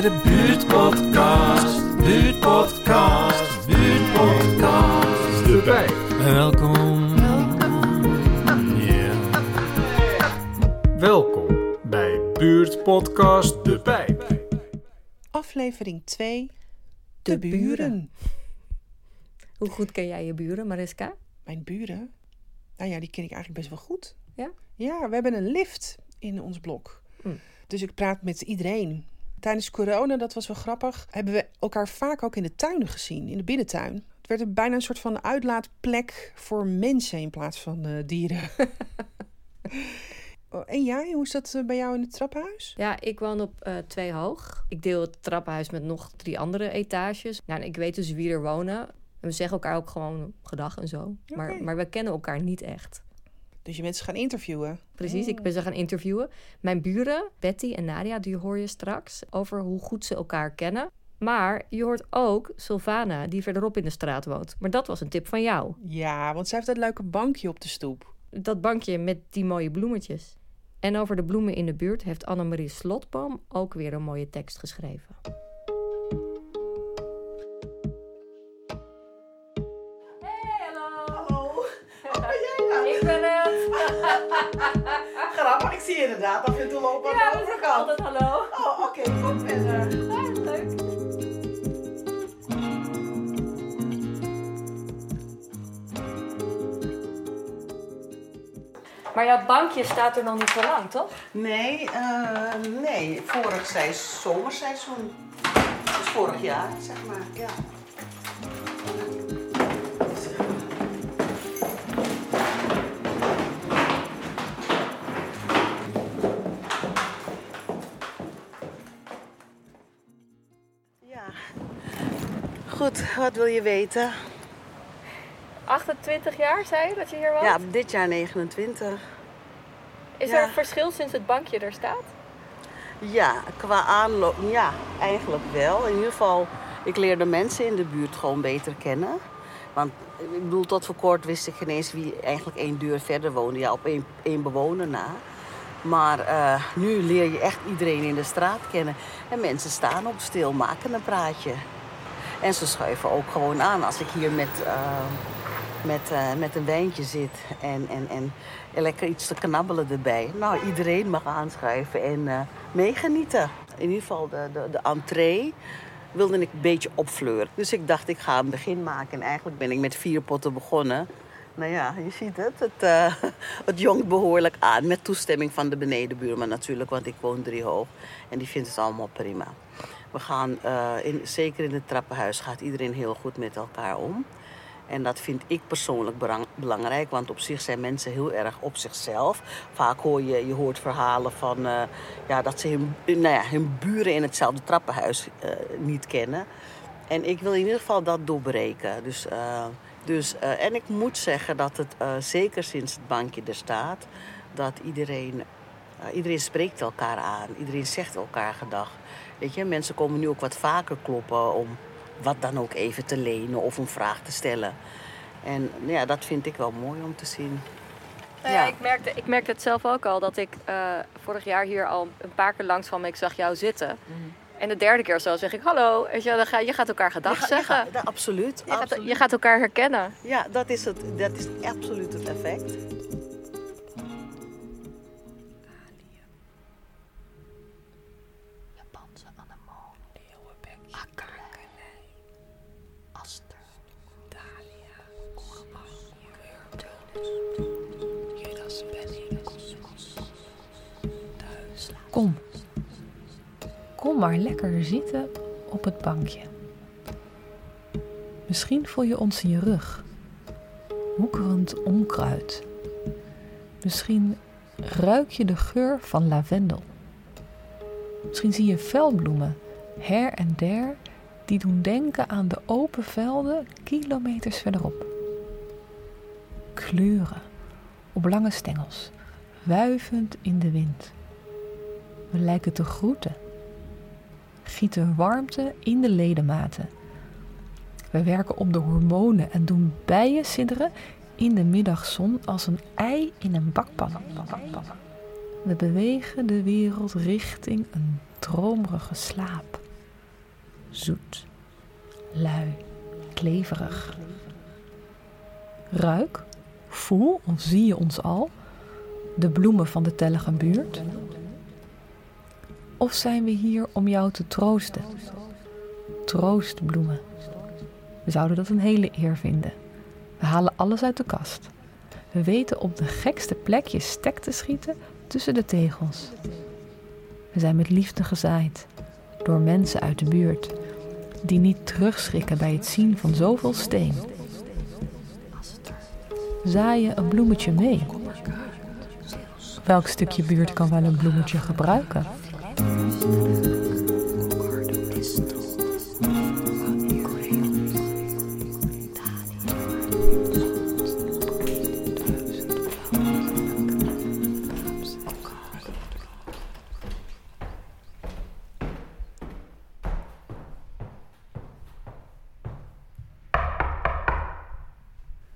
bij de buurtpodcast. Buurtpodcast, buurtpodcast. De Pijp. Welkom. Ja. Welkom bij Buurtpodcast De Pijp. Aflevering 2. De, De buren. buren. Hoe goed ken jij je buren, Mariska? Mijn buren? Nou ja, die ken ik eigenlijk best wel goed. Ja? Ja, we hebben een lift in ons blok. Hm. Dus ik praat met iedereen. Tijdens corona, dat was wel grappig, hebben we elkaar vaak ook in de tuinen gezien, in de binnentuin. Het werd bijna een soort van uitlaatplek voor mensen in plaats van eh, dieren. Oh, en jij, hoe is dat eh, bij jou in het trappenhuis? Ja, ik woon op eh, twee hoog. Ik deel het trappenhuis met nog drie andere etages. Nou, ik weet dus wie er wonen. En we zeggen elkaar ook gewoon gedag en zo. Maar, maar we kennen elkaar niet echt. Dus je mensen gaan interviewen. Precies, ik ben ze gaan interviewen. Mijn buren, Betty en Nadia, die hoor je straks over hoe goed ze elkaar kennen. Maar je hoort ook Sylvana, die verderop in de straat woont. Maar dat was een tip van jou. Ja, want zij heeft dat leuke bankje op de stoep. Dat bankje met die mooie bloemetjes. En over de bloemen in de buurt heeft Annemarie Slotboom ook weer een mooie tekst geschreven. Zie je inderdaad af en toe lopen aan Ja, de we zeggen overkant. altijd hallo. Oh, oké, goed Mensa. leuk. Maar jouw bankje staat er nog niet zo lang, toch? Nee, eh, nee, vorig seizoen, zomerseizoen. Dus vorig jaar, zeg maar. Ja. Goed, wat wil je weten? 28 jaar, zei je dat je hier woont? Ja, dit jaar 29. Is ja. er een verschil sinds het bankje er staat? Ja, qua aanloop, ja, eigenlijk wel. In ieder geval, ik leerde mensen in de buurt gewoon beter kennen. Want ik bedoel, tot voor kort wist ik geen eens wie eigenlijk één deur verder woonde. Ja, op één, één bewoner na. Maar eh, nu leer je echt iedereen in de straat kennen. En mensen staan op stil, maken een praatje. En ze schuiven ook gewoon aan. Als ik hier met, eh, met, eh, met een wijntje zit en, en, en lekker iets te knabbelen erbij. Nou, iedereen mag aanschuiven en eh, meegenieten. In ieder geval de, de, de entree wilde ik een beetje opfleuren. Dus ik dacht, ik ga een begin maken. En eigenlijk ben ik met vier potten begonnen. Nou ja, je ziet het. Het, het jongt behoorlijk aan. Met toestemming van de benedenbuurman natuurlijk, want ik woon drie hoog. En die vindt het allemaal prima. We gaan, eh, in, zeker in het trappenhuis, gaat iedereen heel goed met elkaar om. En dat vind ik persoonlijk belangrijk, want op zich zijn mensen heel erg op zichzelf. Vaak hoor je, je hoort verhalen van eh, ja, dat ze hun, nou ja, hun buren in hetzelfde trappenhuis eh, niet kennen. En ik wil in ieder geval dat doorbreken. Dus, dus, en ik moet zeggen dat het zeker sinds het bankje er staat, dat iedereen, iedereen spreekt elkaar aan. Iedereen zegt elkaar gedag. Weet je, mensen komen nu ook wat vaker kloppen om wat dan ook even te lenen of een vraag te stellen. En ja, dat vind ik wel mooi om te zien. Nou ja, Ja. ik, merkte, ik merkte het zelf ook al dat ik eh, vorig jaar hier al een paar keer langs kwam en ik zag jou zitten. En de derde keer zo zeg ik hallo. Weet je, dan ga, je gaat elkaar gedag zeggen. absoluut. je, gaat, je gaat elkaar herkennen. Ja, dat is, het, dat is absoluut het effect. Japanse anemoon, akkerlei, aster, dahlia, koerbas, keurtenus. Kom. Kom maar lekker zitten op het bankje. Misschien voel je ons in je rug. Woekerend onkruid. Misschien ruik je de geur van lavendel. Misschien zie je veldbloemen her en der die doen denken aan de open velden kilometers verderop. Kleuren op lange stengels, wuivend in de wind. We lijken te groeten. Gieten warmte in de ledematen. We werken op de hormonen en doen bijen sidderen in de middagzon als een ei in een bakpan. We bewegen de wereld richting een dromerige slaap. Zoet, lui, kleverig. Ruik, voel of zie je ons al, de bloemen van de tellige buurt? Of zijn we hier om jou te troosten? Troostbloemen. We zouden dat een hele eer vinden. We halen alles uit de kast. We weten op de gekste plekjes stek te schieten tussen de tegels. We zijn met liefde gezaaid door mensen uit de buurt die niet terugschrikken bij het zien van zoveel steen. Zaai je een bloemetje mee? Welk stukje buurt kan wel een bloemetje gebruiken?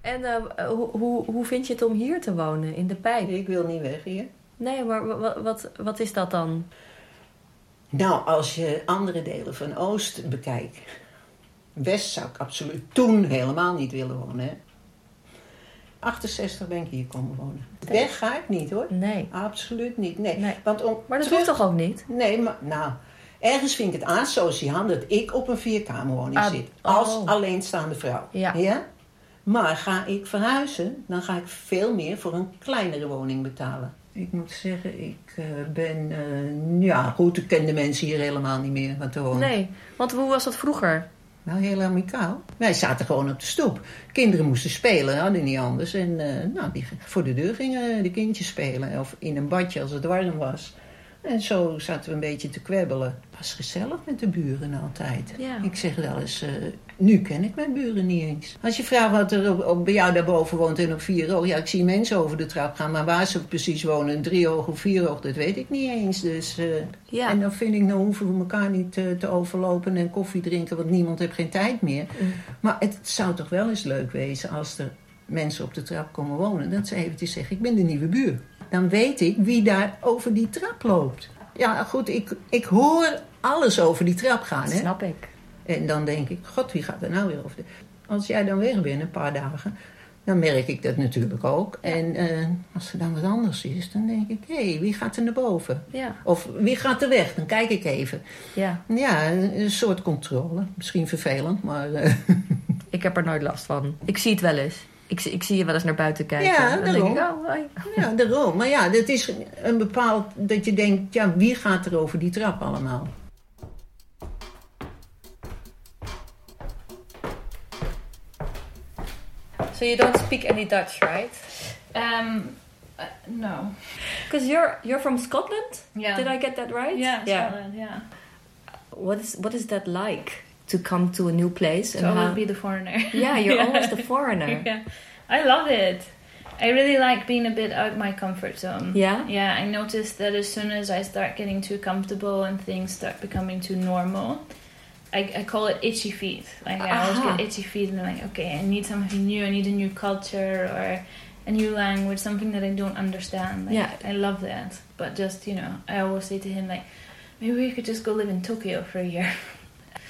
En eh, hoe, hoe, hoe vind je het om hier te wonen, in de pijp? Ik wil niet weg hier. Nee, maar wa- wa- wat, wat is dat dan? Nou, als je andere delen van Oost bekijkt. West zou ik absoluut toen helemaal niet willen wonen. Hè? 68 ben ik hier komen wonen. Weg ga ik niet hoor. Nee. Absoluut niet. Nee. Nee. Want om Maar dat terug- hoeft toch ook niet? Nee, maar nou, ergens vind ik het asociaal dat ik op een vierkamerwoning Ah, zit. Als oh. alleenstaande vrouw. Ja. Maar ga ik verhuizen, dan ga ik veel meer voor een kleinere woning betalen. Ik moet zeggen, ik eh, ben... eh, ja, goed, ik ken de mensen hier helemaal niet meer wat te wonen. Nee, want hoe was dat vroeger? Nou, heel amicaal. Wij zaten gewoon op de stoep. Kinderen moesten spelen, hadden niet anders. En eh, nou, die, voor de deur gingen de kindjes spelen. Of in een badje als het warm was. En zo zaten we een beetje te kwebbelen. Het was gezellig met de buren altijd. Ja. Ik zeg wel eens, eh, nu ken ik mijn buren niet eens. Als je vraagt wat er op, op- bij jou daarboven woont en op vier oog. Ja, ik zie mensen over de trap gaan. Maar waar ze precies wonen, drie oog of vier oog, dat weet ik niet eens. Dus, eh, Ja. En dan vind ik, nou hoeven we elkaar niet eh, te overlopen en koffie drinken. Want niemand heeft geen tijd meer. Mm. Maar het zou toch wel eens leuk wezen als er mensen op de trap komen wonen. Dat ze eventjes zeggen, ik ben de nieuwe buur. Dan weet ik wie daar over die trap loopt. Ja, goed, ik, ik hoor alles over die trap gaan. Hè? Snap ik. En dan denk ik, god, wie gaat er nou weer over de... Als jij dan weg bent, een paar dagen, dan merk ik dat natuurlijk ook. En eh, als er dan wat anders is, dan denk ik, hé, hey, wie gaat er naar boven? Ja. Of wie gaat er weg? Dan kijk ik even. Ja. Ja, een soort controle. Misschien vervelend, maar... eh, Ik heb er nooit last van. Ik zie het wel eens. Ik, zie- ik zie je wel eens naar buiten kijken. Ja, dan denk ik, daarom. oh, hoi. Ja, daarom. Maar ja, dat is een bepaald... Dat je denkt, ja, wie gaat er over die trap allemaal? So you don't speak any Dutch, right? Um, uh, no. Because you're you're from Scotland. Yeah. Did I get that right? Yeah, Yeah. Scotland, yeah. What is what is that like to come to a new place To and always how- be the foreigner. Yeah, you're always the foreigner. yeah. I love it. I really like being a bit out of my comfort zone. Yeah? Yeah, I noticed that as soon as I start getting too comfortable and things start becoming too normal, I, I call it itchy feet. Like I always uh-huh. get itchy feet and I'm like, okay, I need something new. I need a new culture or a new language, something that I don't understand. Like, Yeah. I love that. But just, you know, I always say to him like, maybe we could just go live in Tokyo for a year.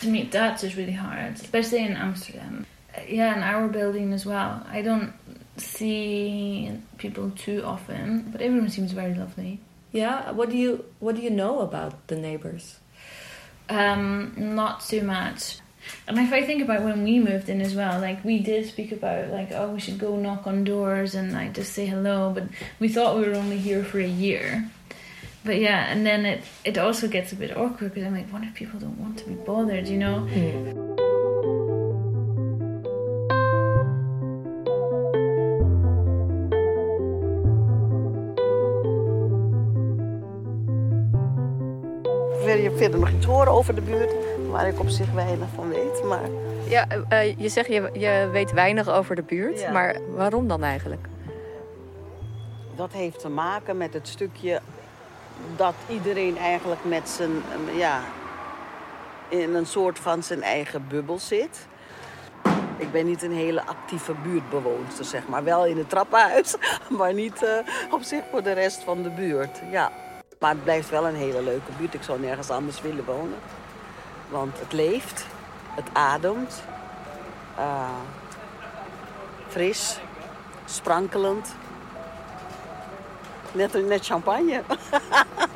To meet Dutch is really hard, especially in Amsterdam. Uh, Yeah, and our building as well. I don't see people too often, but everyone seems very lovely. Yeah. What do you what do you know about the neighbors? Um, not too much. And if I think about when we moved in as well, like we did speak about like, oh, we should go knock on doors and like just say hello, but we thought we were only here for a year. But yeah, and then it it also gets a bit awkward because I'm like, what if people don't want to be bothered, you know? Wil je verder nog iets horen over de buurt? Waar ik op zich weinig van weet. Maar Ja, eh, je zegt je, je weet weinig over de buurt, Ja. maar waarom dan eigenlijk? dat heeft te maken met het stukje dat iedereen eigenlijk met zijn, eh, ja, in een soort van zijn eigen bubbel zit. Ik ben niet een hele actieve buurtbewoonster, zeg maar. Wel in het trappenhuis, maar niet eh, op zich voor de rest van de buurt. Ja. Maar het blijft wel een hele leuke buurt. Ik zou nergens anders willen wonen. Want het leeft, het ademt. eh, fris, sprankelend. Net, net champagne.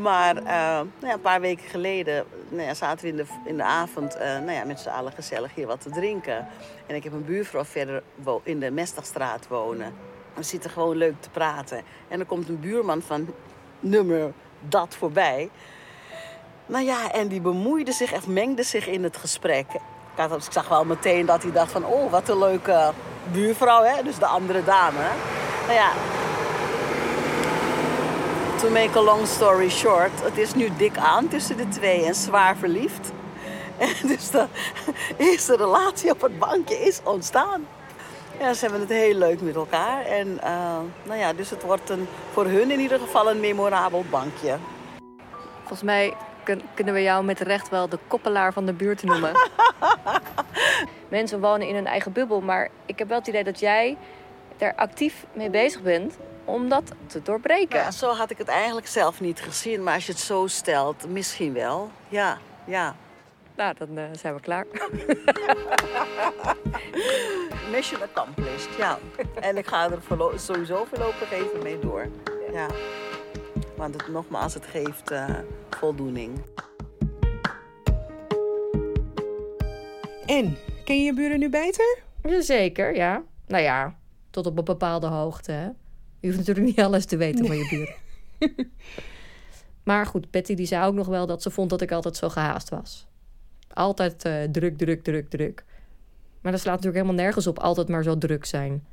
maar eh, nou ja, een paar weken geleden nou ja, zaten we in de, in de avond eh, nou ja, met z'n allen gezellig hier wat te drinken. En ik heb een buurvrouw verder in de Mestagstraat wonen. We zitten gewoon leuk te praten. En er komt een buurman van nummer dat voorbij. Nou ja, en die bemoeide zich of mengde zich in het gesprek. Ik zag wel meteen dat hij dacht van... oh, wat een leuke buurvrouw, hè? Dus de andere dame. Nou ja, to make a long story short... het is nu dik aan tussen de twee en zwaar verliefd. En dus de eerste relatie op het bankje is ontstaan. Ja, ze hebben het heel leuk met elkaar. En eh, nou ja, dus het wordt een, voor hun in ieder geval een memorabel bankje. Volgens mij kun- kunnen we jou met recht wel de koppelaar van de buurt noemen. Mensen wonen in hun eigen bubbel, maar ik heb wel het idee dat jij er actief mee bezig bent om dat te doorbreken. Ja, zo had ik het eigenlijk zelf niet gezien, maar als je het zo stelt, misschien wel. Ja, ja. Nou, dan eh, zijn we klaar. Mission accomplished, ja. En ik ga er voorlo- sowieso voorlopig even mee door. Ja. Want het, nogmaals, het geeft eh, voldoening. En, ken je je buren nu beter? Jazeker, ja. Nou ja, tot op een bepaalde hoogte. Hè? Je hoeft natuurlijk niet alles te weten van je buren. maar goed, Betty die zei ook nog wel dat ze vond dat ik altijd zo gehaast was. Altijd eh, druk, druk, druk, druk. Maar dat slaat natuurlijk helemaal nergens op altijd maar zo druk zijn.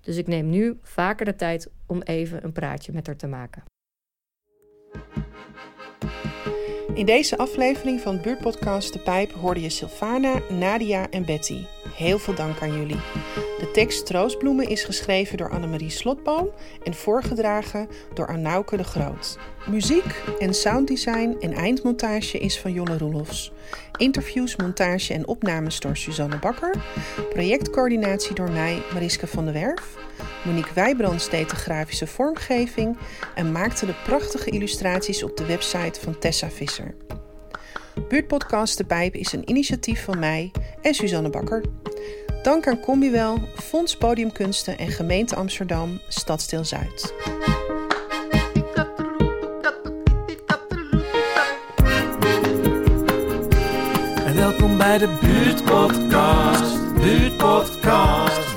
Dus ik neem nu vaker de tijd om even een praatje met haar te maken. In deze aflevering van Buurtpodcast De Pijp hoorde je Sylvana, Nadia en Betty. Heel veel dank aan jullie. De tekst Troostbloemen is geschreven door Annemarie Slotboom en voorgedragen door Arnauke de Groot. Muziek en sounddesign en eindmontage is van Jolle Roelofs. Interviews, montage en opnames door Suzanne Bakker. Projectcoördinatie door mij, Mariska van der Werf. Monique Wijbrands deed de grafische vormgeving en maakte de prachtige illustraties op de website van Tessa Visser. Buurtpodcast De Pijp is een initiatief van mij en Suzanne Bakker. Dank aan Combiwel, Fonds Podiumkunsten en Gemeente Amsterdam, Stadsdeel Zuid. En welkom bij de buurtpodcast. Buurtpodcast.